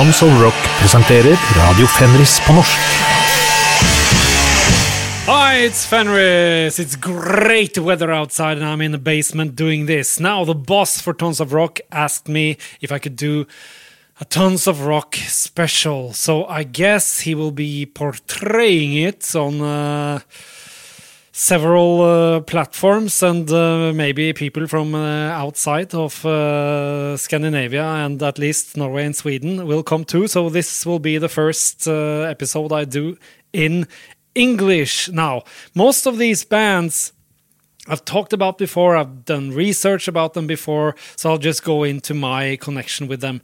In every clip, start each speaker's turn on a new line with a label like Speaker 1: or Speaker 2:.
Speaker 1: Tons of Rock presenterer Radio Fenriz på norsk.
Speaker 2: Hi, it's Fenriz. It's great weather outside, and I'm in the basement doing this. Now, the boss for Tons of Rock asked me if I could do a Tons of Rock special. So I guess he will be portraying it on uh, several uh, platforms, and uh, maybe people from uh, outside of uh, Scandinavia and at least Norway and Sweden will come too. So this will be the first uh, episode I do in English. Now, most of these bands I've talked about before, I've done research about them before, so I'll just go into my connection with them.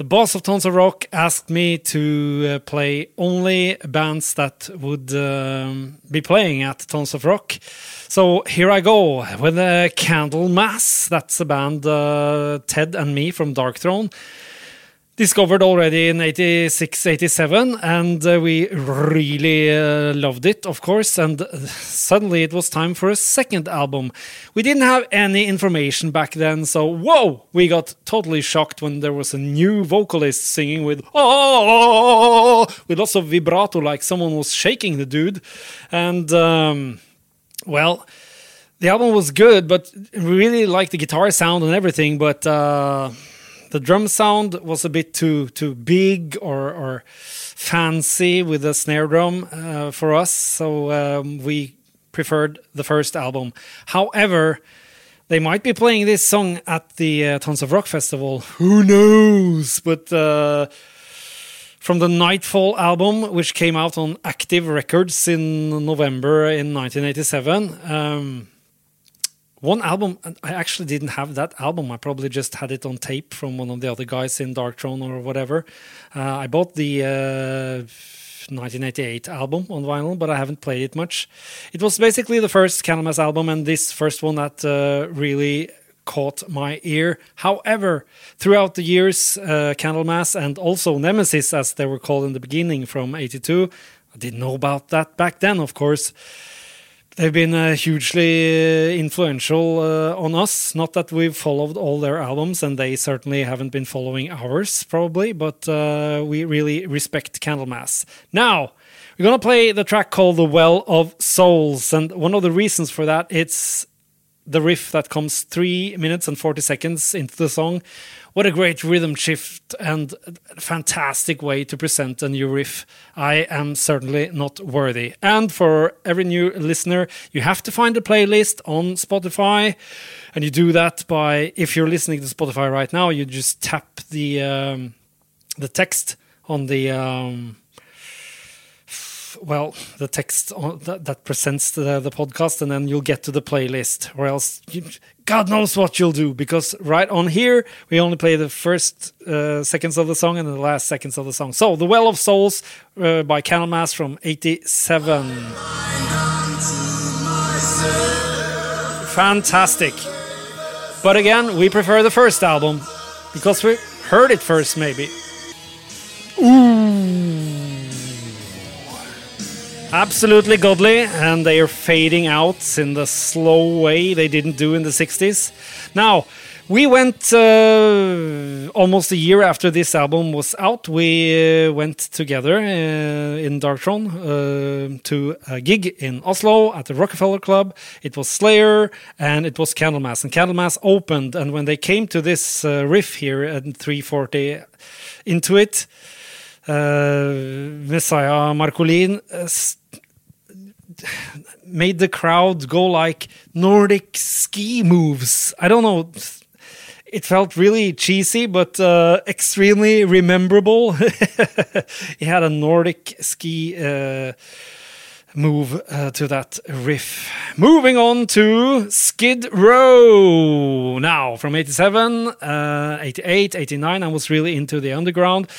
Speaker 2: The boss of Tons of Rock asked me to uh, play only bands that would um, be playing at Tons of Rock. So here I go with Candlemass. That's a band uh, Ted and me from Darkthrone discovered already in 86 87 and uh, we really uh, loved it of course and uh, suddenly it was time for a second album. We didn't have any information back then so whoa! We got totally shocked when there was a new vocalist singing with oh! with lots of vibrato like someone was shaking the dude. And um, well the album was good but we really liked the guitar sound and everything but uh, the drum sound was a bit too too big or or fancy with the snare drum uh, for us, so um, we preferred the first album. However, they might be playing this song at the uh, Tons of Rock Festival. Who knows? But uh, from the Nightfall album, which came out on Active Records in November in 1987. Um, one album i actually didn't have that album. I probably just had it on tape from one of the other guys in darkthrone or whatever. Uh, i bought the uh, 1988 album on vinyl but i haven't played it much. It was basically the first candlemass album and this first one that uh, really caught my ear. However throughout the years uh, candlemass and also nemesis as they were called in the beginning from 82 i didn't know about that back then of course They've been uh, hugely uh, influential uh, on us. Not that we've followed all their albums, and they certainly haven't been following ours, probably, but uh, we really respect Candlemass. Now, we're gonna play the track called "The Well of Souls," and one of the reasons for that it's the riff that comes three minutes and forty seconds into the song what a great rhythm shift and fantastic way to present a new riff. I am certainly not worthy. And for every new listener, you have to find a playlist on Spotify. And you do that by, if you're listening to Spotify right now, you just tap the um, the text on the um, well, the text on, that, that, presents the, the podcast, and then you'll get to the playlist, or else you, God knows what you'll do. Because right on here, we only play the first uh, seconds of the song and the last seconds of the song. So, The Well of Souls uh, by Candlemass from 87. Fantastic. But again, we prefer the first album because we heard it first, maybe. Ooh. Absolutely godly, and they are fading out in the slow way they didn't do in the 60s. Now, we went uh, almost a year after this album was out. We uh, went together uh, in Darkthrone uh, to a gig in Oslo at the Rockefeller Club. It was Slayer and it was Candlemass. And Candlemass opened, and when they came to this uh, riff here at 340 into it, uh, Messiah Marcolin made the crowd go like Nordic ski moves. I don't know. It felt really cheesy, but uh, extremely rememberable. he had a Nordic ski uh, move uh, to that riff. Moving on to Skid Row. Now, from 87, uh, 88, 89, I was really into the underground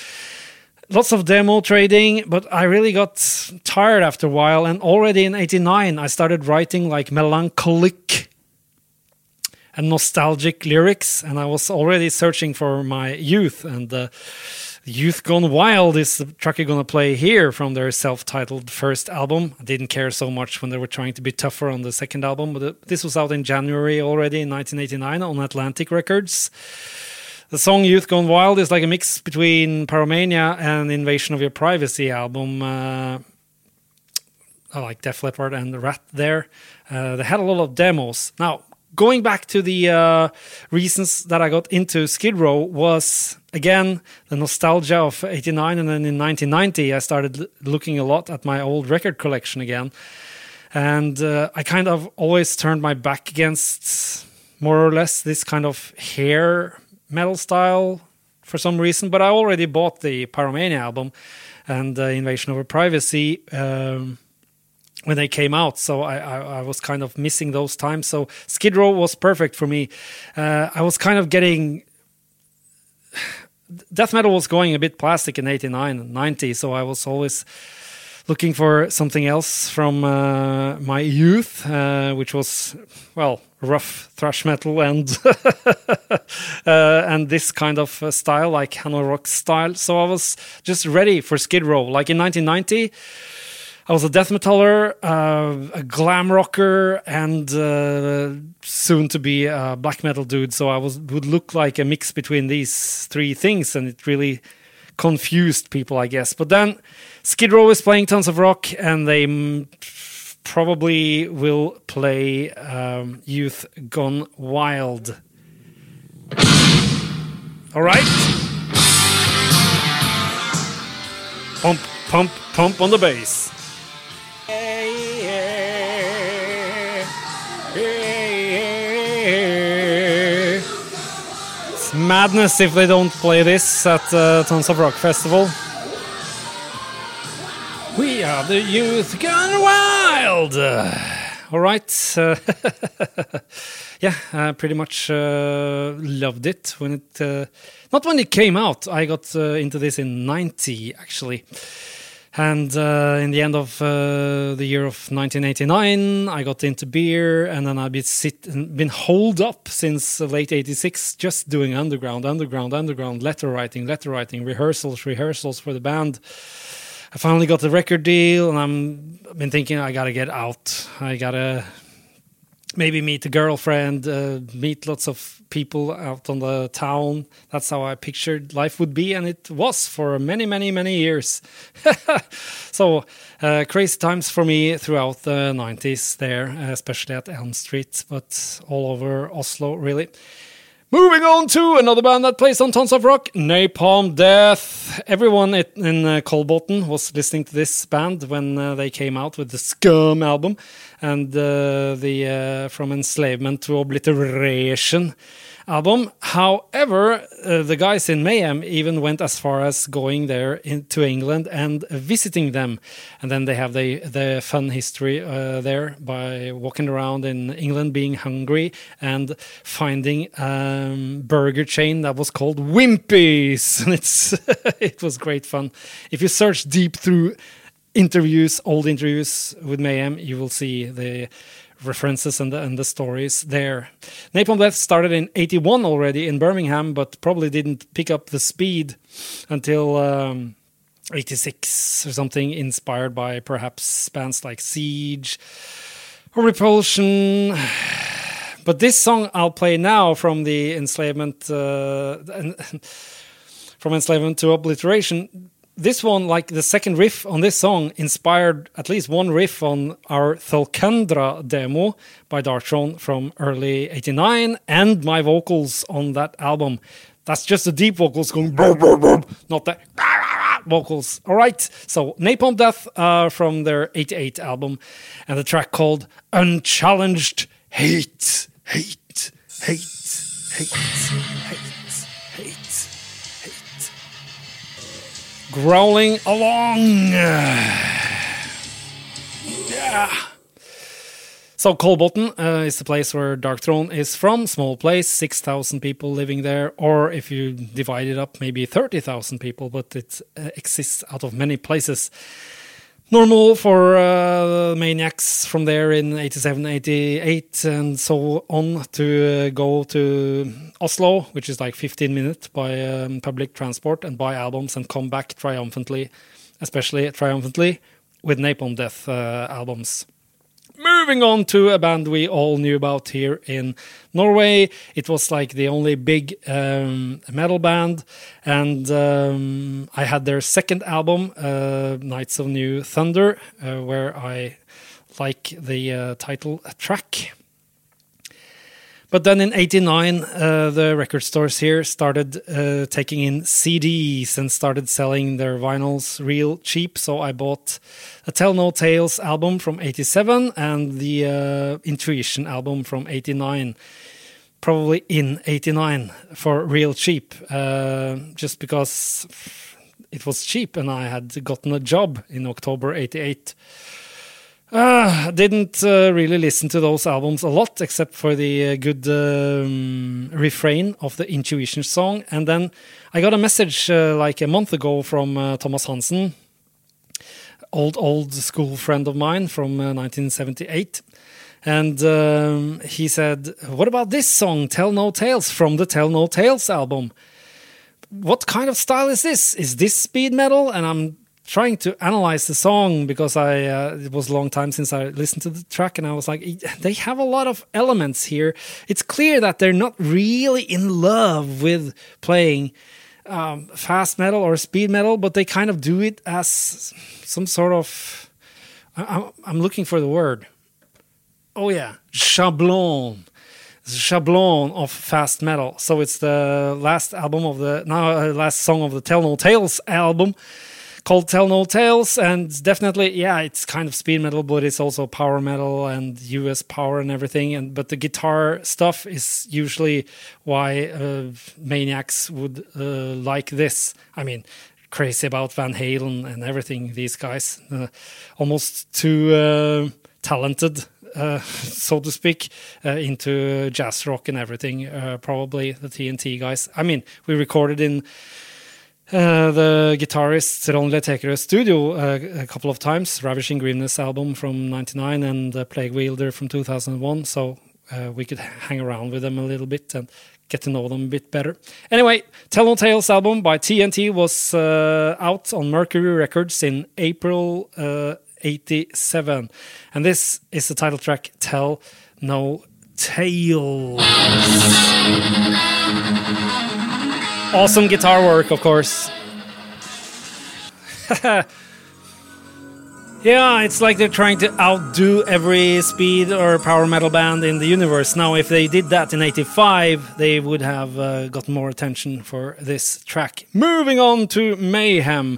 Speaker 2: lots of demo trading, but I really got tired after a while. And already in 89, I started writing like melancholic and nostalgic lyrics. And I was already searching for my youth. And uh, Youth Gone Wild is the track you're going to play here from their self titled first album. I didn't care so much when they were trying to be tougher on the second album, but uh, this was out in January already in 1989 on Atlantic Records. The song Youth Gone Wild is like a mix between Pyromania and Invasion of Your Privacy album. Uh, I like Def Leppard and the Ratt there. Uh, they had a lot of demos. Now, going back to the uh, reasons that I got into Skid Row was again the nostalgia of 89 and then in 1990 I started looking a lot at my old record collection again. And uh, I kind of always turned my back against more or less this kind of hair metal style for some reason, but I already bought the Pyromania album and uh, Invasion Over Privacy um, when they came out, so I, I, I, was kind of missing those times. So Skid Row was perfect for me. Uh, I was kind of getting. Death metal was going a bit plastic in 89 and 90, so I was always looking for something else from uh, my youth, uh, which was, well, rough thrash metal and uh, and this kind of uh, style, like Hanoi Rock style. So I was just ready for Skid Row. Like in 1990, I was a death metaller, uh, a glam rocker, and uh, soon to be a black metal dude. So I was would look like a mix between these three things, and it really confused people, I guess. But then Skid Row is playing tons of rock, and they probably will play um, Youth Gone Wild. All right. Pump, pump, pump on the bass. It's madness if they don't play this at uh, Tons of Rock Festival. Are the youth gone wild. Uh, all right. Uh, yeah, I pretty much uh, loved it when it. Uh, not when it came out. I got uh, into this in '90 actually, and uh, in the end of the year of 1989, I got into beer, and then I've been sit been holed up since late '86, just doing underground, underground, underground letter writing, letter writing, rehearsals, rehearsals for the band I finally got the record deal, and I'm I've been thinking I gotta get out. I gotta maybe meet a girlfriend, uh, meet lots of people out on the town. That's how I pictured life would be, and it was for many, many, many years. so uh, crazy times for me throughout the 90s there, especially at Elm Street, but all over Oslo, really. Moving on to another band that plays on tons of rock, Napalm Death. Everyone in uh, was listening to this band when uh, they came out with the Scum album and uh, the uh, From Enslavement to Obliteration album. However, uh, the guys in Mayhem even went as far as going there into England and visiting them, and then they have the the fun history uh, there by walking around in England, being hungry and finding um, burger chain that was called Wimpy's, and it's it was great fun. If you search deep through interviews, old interviews with Mayhem, you will see the references and the, and the stories there. Napalm Death started in 81 already in Birmingham, but probably didn't pick up the speed until um, 86 or something, inspired by perhaps bands like Siege or Repulsion. But this song I'll play now from the enslavement, uh, from enslavement to obliteration, this one, like the second riff on this song, inspired at least one riff on our Thulcandra demo by Darkthrone from early 89 and my vocals on that album. That's just the deep vocals going, not the vocals. All right, so Napalm Death uh, from their 88 album and the track called Unchallenged Hate, Hate, Hate, Hate, Hate. Growling along. Yeah. So Kolbotn uh, is the place where Darkthrone is from. Small place, six thousand people living there, or if you divide it up, maybe thirty thousand people. But it uh, exists out of many places normal for uh, maniacs from there in 87 88 and so on to uh, go to oslo which is like 15 minutes by um, public transport and buy albums and come back triumphantly especially triumphantly with napalm death uh, albums Moving on to a band we all knew about here in Norway. It was like the only big um, metal band, and um, I had their second album, uh, Nights of New Thunder, uh, where I like the uh, title track. But then in 89, uh, the record stores here started uh, taking in CDs and started selling their vinyls real cheap. So I bought a Tell No Tales album from 87 and the uh, Intuition album from 89. Probably in 89 for real cheap, uh, just because it was cheap and I had gotten a job in October 88. Uh, didn't uh, really listen to those albums a lot, except for the uh, good um, refrain of the Intuition song. And then I got a message uh, like a month ago from uh, Thomas Hansen, old old school friend of mine from 1978. Uh, and um, he said, What about this song, Tell No Tales, from the Tell No Tales album? What kind of style is this? Is this speed metal? And I'm trying to analyze the song because I uh, it was a long time since I listened to the track and I was like they have a lot of elements here. It's clear that they're not really in love with playing um, fast metal or speed metal, but they kind of do it as some sort of I, I'm looking for the word. Oh yeah, shablon shablon of fast metal. So it's the last album of the now uh, last song of the Tell No Tales album called Tell No Tales, and definitely, yeah, it's kind of speed metal, but it's also power metal and US power and everything. And but the guitar stuff is usually why uh, maniacs would uh, like this. I mean, crazy about Van Halen and everything. These guys, uh, almost too uh, talented. Uh, so to speak, uh, into jazz rock and everything. probably the TNT guys. I mean, we recorded in uh, the guitarist Ron Tekrø's studio uh, a couple of times, Ravishing Grimness album from 99 and uh, Plague Wielder from 2001. So uh, we could hang around with them a little bit and get to know them a bit better. Anyway, Tell No Tales album by TNT was uh, out on Mercury Records in April 87. And this is the title track, Tell No Tales. Awesome guitar work, of course. yeah, it's like they're trying to outdo every speed or power metal band in the universe. Now, if they did that in 85, they would have uh, got more attention for this track. Moving on to Mayhem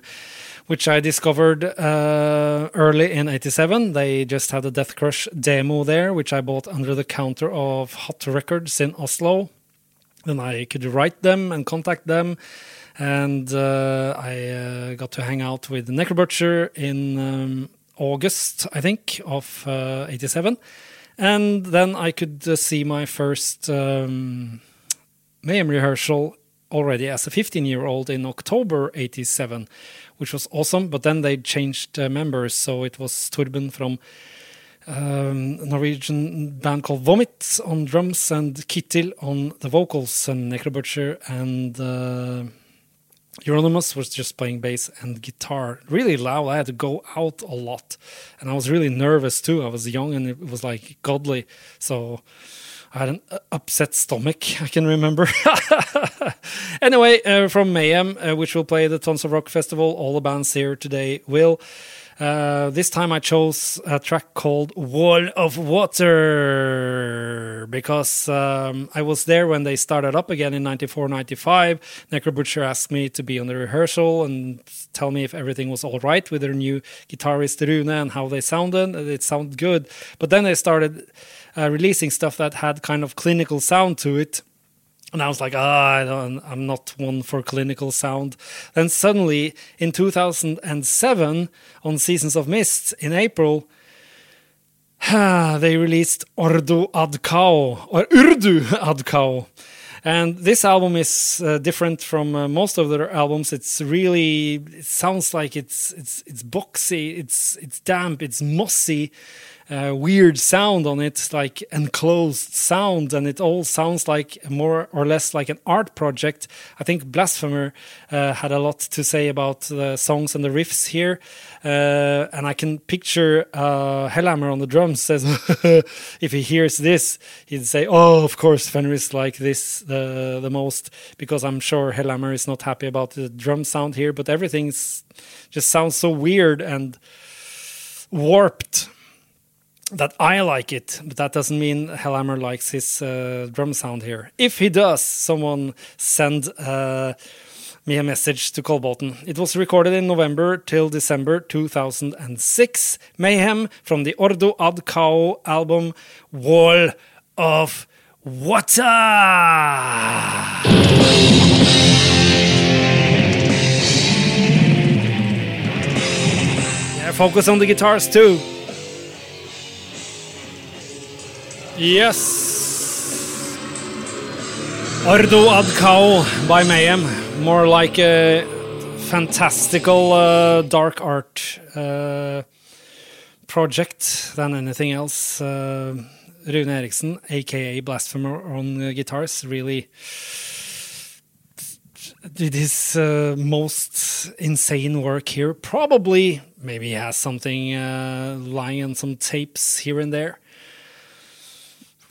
Speaker 2: which I discovered uh, early in 87. They just had a Death Crush demo there, which I bought under the counter of Hot Records in Oslo. Then I could write them and contact them. And uh, I uh, got to hang out with Necrobutcher in um, August, I think, of uh, 87. And then I could uh, see my first um, Mayhem rehearsal already as a 15 year old in October 87, which was awesome. But then they changed uh, members. So it was Torben from um, Norwegian band called Vomit on drums and Kittil on the vocals and Necrobutcher and uh, Euronymous was just playing bass and guitar really loud. I had to go out a lot and I was really nervous too. I was young and it was like godly. So I had an upset stomach, I can remember. anyway, uh, from Mayhem, uh, which will play the Tons of Rock Festival, all the bands here today will. Uh, this time I chose a track called Wall of Water because um, I was there when they started up again in 94 95. Necrobutcher asked me to be on the rehearsal and tell me if everything was all right with their new guitarist Rune and how they sounded. It sounded good. But then they started uh, releasing stuff that had kind of clinical sound to it and I was like, ah, oh, I'm not one for clinical sound. Then suddenly, in 2007, on Seasons of Mist in April, they released Ordo Ad Chao, or Urdu Ad Kao. And this album is uh, different from uh, most of their albums. It's really, it sounds like it's it's it's boxy, it's it's damp, it's mossy, uh, weird sound on it, like enclosed sound, and it all sounds like more or less like an art project. I think Blasphemer uh, had a lot to say about the songs and the riffs here, uh, and I can picture uh, Hellhammer on the drums says, if he hears this, he'd say, "Oh, of course, Fenriz like this the the most," because I'm sure Hellhammer is not happy about the drum sound here, but everything's just sounds so weird and warped that I like it, but that doesn't mean Hellhammer likes his uh, drum sound here. If he does, someone send uh, me a message to Kolbotn. It was recorded in November till December 2006. Mayhem from the Ordo Ad Chao album Wall of Water. Focus on the guitars too. Yes. Ordo Ad Chao by Mayhem. More like a fantastical uh, dark art uh, project than anything else. Uh, Rune Eriksen, aka Blasphemer on guitars, really did his uh, most insane work here. Probably, maybe he has something uh, lying on some tapes here and there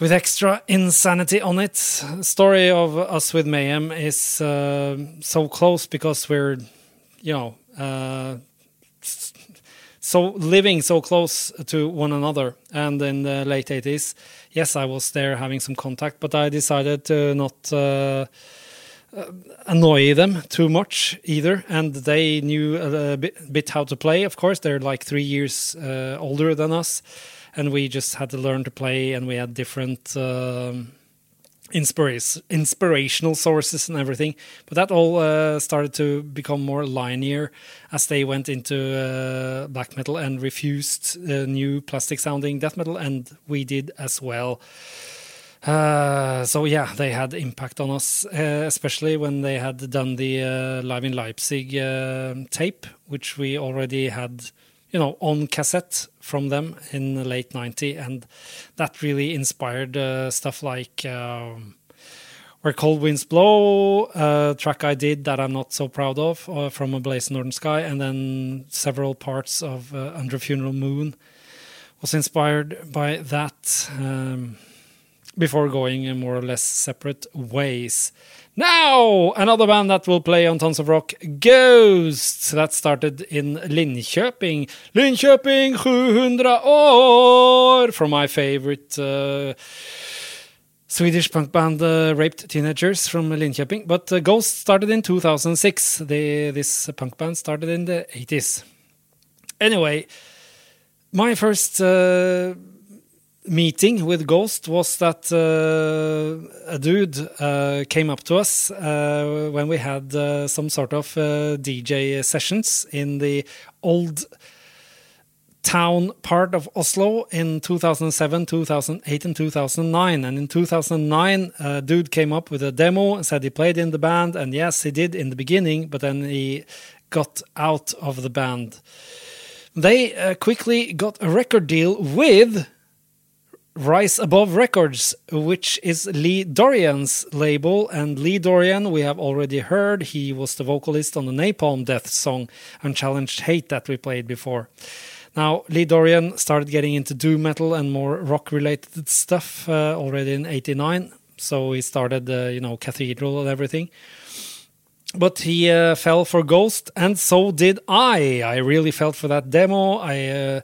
Speaker 2: with extra insanity on it. Story of us with Mayhem is uh, so close because we're, you know, uh, so living so close to one another. And in the late 80s, yes, I was there having some contact, but I decided to not. Uh, annoy them too much either and they knew a bit, bit, how to play of course they're like three years uh, older than us and we just had to learn to play and we had different um, inspiration, inspirational sources and everything. But that all uh, started to become more linear as they went into uh, black metal and refused uh, new plastic sounding death metal and we did as well. Uh, so yeah, they had impact on us, uh, especially when they had done the uh, live in Leipzig uh, tape, which we already had, you know, on cassette from them in the late '90s, and that really inspired uh, stuff like um, "Where Cold Winds Blow," a track I did that I'm not so proud of, from "A Blaze Northern Sky," and then several parts of "Under Funeral Moon" was inspired by that. Um, before going in more or less separate ways. Now, another band that will play on Tons of Rock, Ghost. That started in Linköping. Linköping 700 år! From my favorite uh, Swedish punk band, uh, Raped Teenagers from Linköping. But uh, Ghost started in 2006. They, this punk band started in the 80s. Anyway, my first uh, meeting with Ghost was that uh, a dude uh, came up to us uh, when we had uh, some sort of uh, DJ sessions in the old town part of Oslo in 2007, 2008, and 2009. And in 2009, a dude came up with a demo and said he played in the band. And yes, he did in the beginning, but then he got out of the band. They uh, quickly got a record deal with Rise Above Records, which is Lee Dorrian's label. And Lee Dorrian, we have already heard, he was the vocalist on the Napalm Death song Unchallenged Hate that we played before. Now, Lee Dorrian started getting into doom metal and more rock related stuff uh, already in 89. So he started, uh, you know, Cathedral and everything. But he uh, fell for Ghost, and so did I. I really felt for that demo. I uh,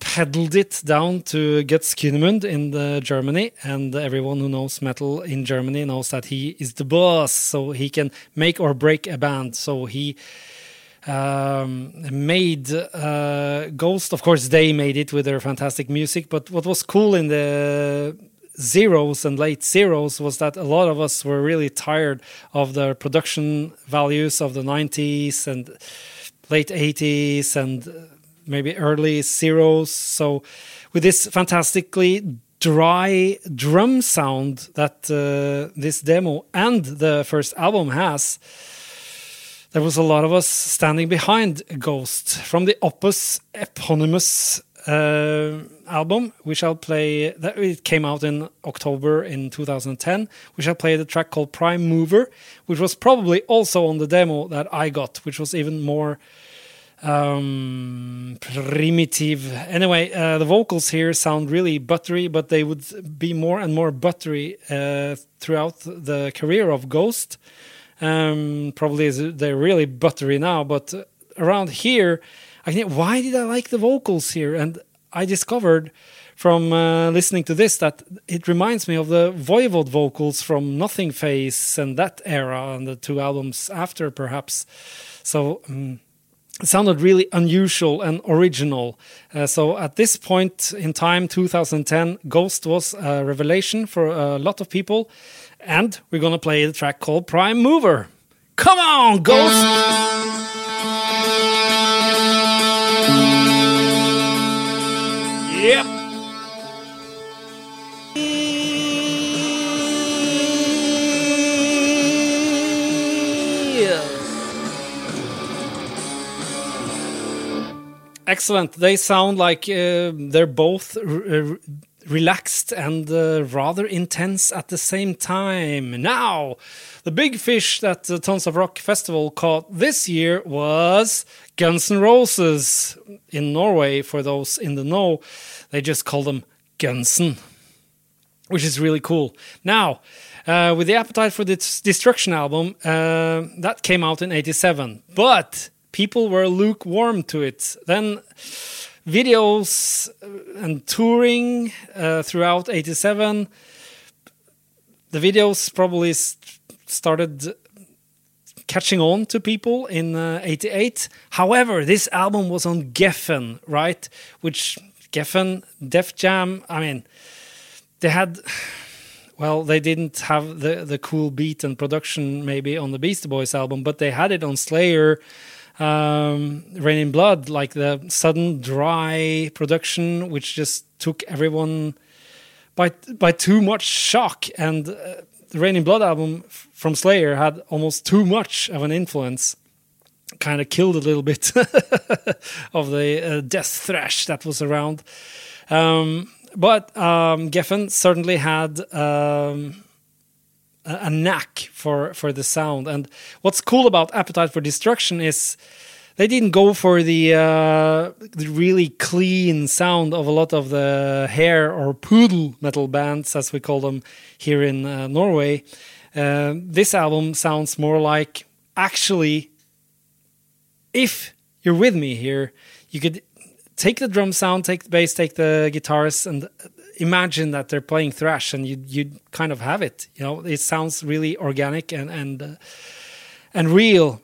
Speaker 2: pedaled it down to Götz Kühnemund in Germany, and everyone who knows metal in Germany knows that he is the boss, so he can make or break a band. So he um, made uh, Ghost. Of course, they made it with their fantastic music, but what was cool in the zeros and late zeros was that a lot of us were really tired of the production values of the 90s and late 80s and maybe early zeros. So with this fantastically dry drum sound that uh, this demo and the first album has, there was a lot of us standing behind Ghost from the Opus eponymous uh, album, we shall play. That it came out in October in 2010. We shall play the track called Prime Mover, which was probably also on the demo that I got, which was even more um, primitive. Anyway, uh, the vocals here sound really buttery, but they would be more and more buttery uh, throughout the career of Ghost. Um, probably they're really buttery now, but around here, I think why did I like the vocals here? And I discovered from uh, listening to this that it reminds me of the Voivod vocals from Nothing Face and that era and the two albums after, perhaps. So. Um, sounded really unusual and original. Uh, so at this point in time, 2010, Ghost was a revelation for a lot of people. And we're going to play the track called Prime Mover. Come on, Ghost! Yep. Excellent. They sound like uh, they're both relaxed and uh, rather intense at the same time. Now, the big fish that the Tons of Rock Festival caught this year was Guns N' Roses in Norway. For those in the know, they just call them Gunsen, which is really cool. Now, uh, with the Appetite for Destruction album, uh, that came out in 87, but people were lukewarm to it. Then videos uh, and touring uh, throughout 87 the videos probably started catching on to people in uh, 88 however this album was on geffen right which geffen def jam i mean they had well they didn't have the the cool beat and production maybe on the beastie boys album but they had it on slayer um, Raining Blood, like the sudden dry production, which just took everyone by by too much shock. And uh, the Reign in Blood album from Slayer had almost too much of an influence, kind of killed a little bit of the uh, death thrash that was around. Um, but um, Geffen certainly had. Um, a knack for for the sound. And what's cool about Appetite for Destruction is they didn't go for the, uh, the really clean sound of a lot of the hair or poodle metal bands, as we call them here in uh, Norway. Uh, this album sounds more like actually, if you're with me here, you could take the drum sound, take the bass, take the guitars, and imagine that they're playing thrash, and you you kind of have it. You know, it sounds really organic and and uh, and real.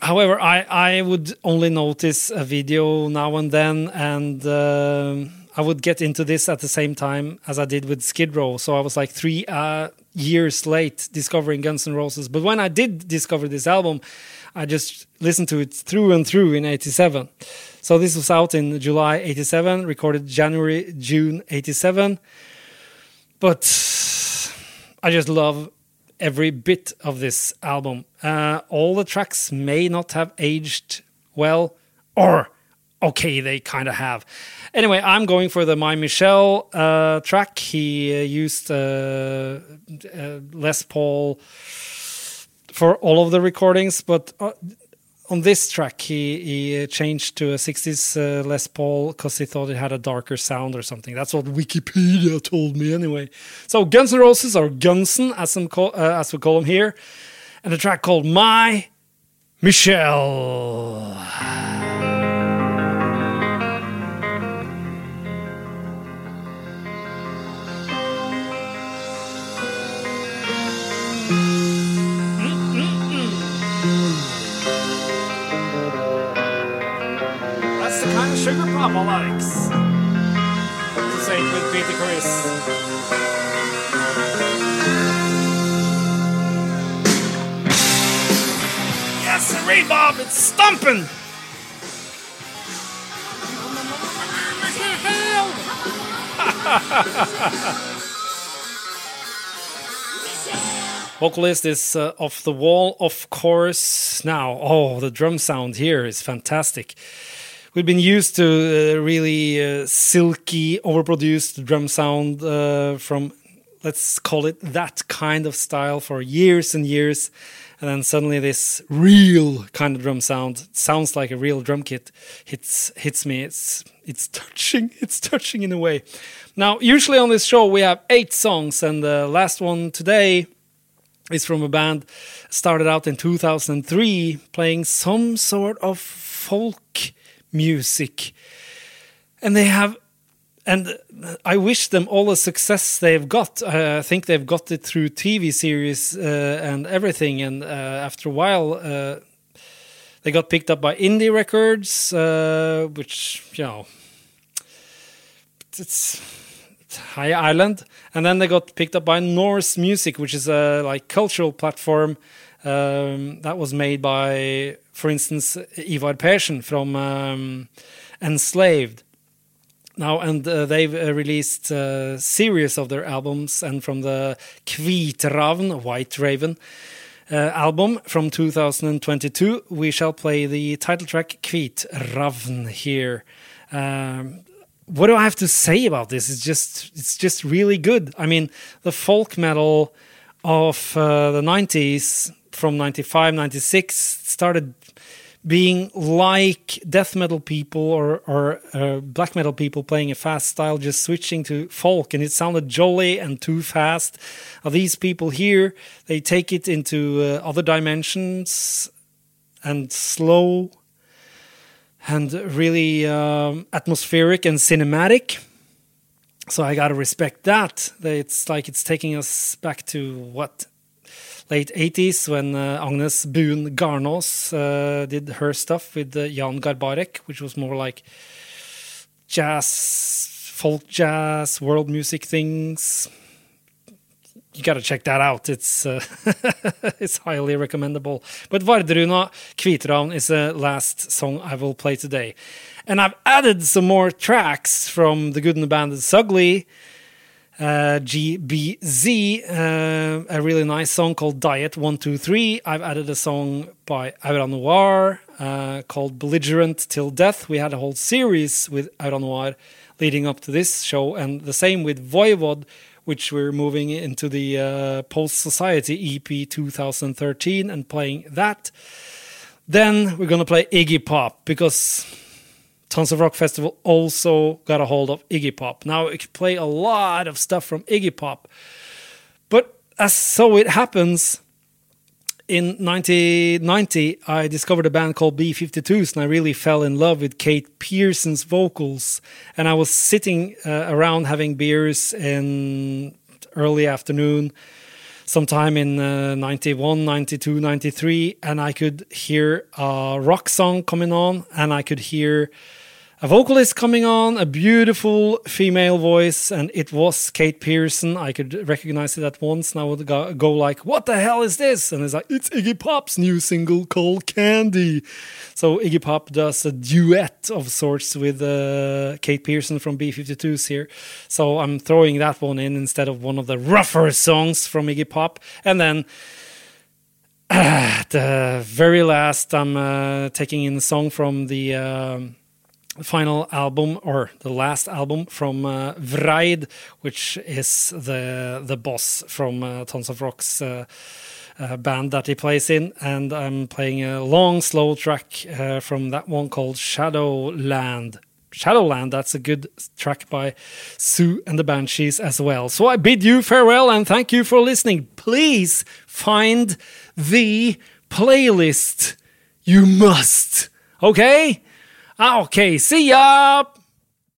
Speaker 2: However, I I would only notice a video now and then, and uh, I would get into this at the same time as I did with Skid Row. So I was like three uh, years late discovering Guns N' Roses. But when I did discover this album, I just listened to it through and through in '87. So this was out in July 87, recorded January, June 87. But I just love every bit of this album. Uh, all the tracks may not have aged well, or okay, they kind of have. Anyway, I'm going for the My Michelle uh, track. He uh, used uh, uh, Les Paul for all of the recordings, but uh, on this track, he, he changed to a 60s uh, Les Paul because he thought it had a darker sound or something. That's what Wikipedia told me anyway. So Guns N' Roses, or Gunsen, as, call, uh, as we call them here, and a track called My Michelle. Likes. To say it with Peter Criss. Yes, reverb, it's stomping! Vocalist is uh, off the wall, of course. Now, oh, the drum sound here is fantastic we've been used to uh, really uh, silky, overproduced drum sound uh, from, let's call it that kind of style for years and years. And then suddenly this real kind of drum sound sounds like a real drum kit hits hits me. It's it's touching. It's touching in a way. Now, usually on this show we have eight songs, and the last one today is from a band started out in 2003 playing some sort of folk music and they have and I wish them all the success they've got. Uh, I think they've got it through TV series uh, and everything. And uh, after a while, uh, they got picked up by indie records, uh, which you know, it's High Island, and then they got picked up by Norse Music, which is a like cultural platform um, that was made by, for instance, Ivar Persen from um, Enslaved. Now, and uh, they've uh, released a series of their albums, and from the Kvitravn, White Raven, uh, album from 2022, we shall play the title track Kvitravn here. Um, what do I have to say about this? It's just it's just really good. I mean, the folk metal of uh, the 90s from 95 96 started being like death metal people or, or uh, black metal people playing a fast style, just switching to folk, and it sounded jolly and too fast. These people here, they take it into uh, other dimensions and slow and really um, atmospheric and cinematic. So I gotta respect that. It's like it's taking us back to what late 80s when uh, Agnes Buen Garnås uh, did her stuff with uh, Jan Garbarek, which was more like jazz, folk jazz, world music things you got to check that out. It's uh, it's highly recommendable. But Wardruna Kvitravn is the last song I will play today. And I've added some more tracks from The Good and the the Ugly, uh, GBZ, uh, a really nice song called Diet 123. I've added a song by Aura Noir uh, called Belligerent Till Death. We had a whole series with Aura Noir leading up to this show, and the same with Voivod which we're moving into the uh, Post Society EP 2013 and playing that. Then we're going to play Iggy Pop because Tons of Rock Festival also got a hold of Iggy Pop. Now it can play a lot of stuff from Iggy Pop, but as so it happens, in 1990, I discovered a band called B52s, and I really fell in love with Kate Pierson's vocals. And I was sitting uh, around having beers in early afternoon, sometime in uh, 91, 92, 93, and I could hear a rock song coming on, and I could hear a vocalist coming on, a beautiful female voice, and it was Kate Pierson. I could recognize it at once, and I would go, like, "What the hell is this?" And it's like, "It's Iggy Pop's new single called Candy." So Iggy Pop does a duet of sorts with uh, Kate Pierson from B52s here. So I'm throwing that one in instead of one of the rougher songs from Iggy Pop, and then. Uh, the very last, I'm uh, taking in a song from the um, final album or the last album from uh, Vreid, which is the the boss from uh, Tons of Rock's uh, uh, band that he plays in, and I'm playing a long slow track uh, from that one called Shadowland. Shadowland, that's a good track by Sue and the Banshees as well. So I bid you farewell and thank you for listening. Please find the playlist. You must. Okay? Okay, see ya!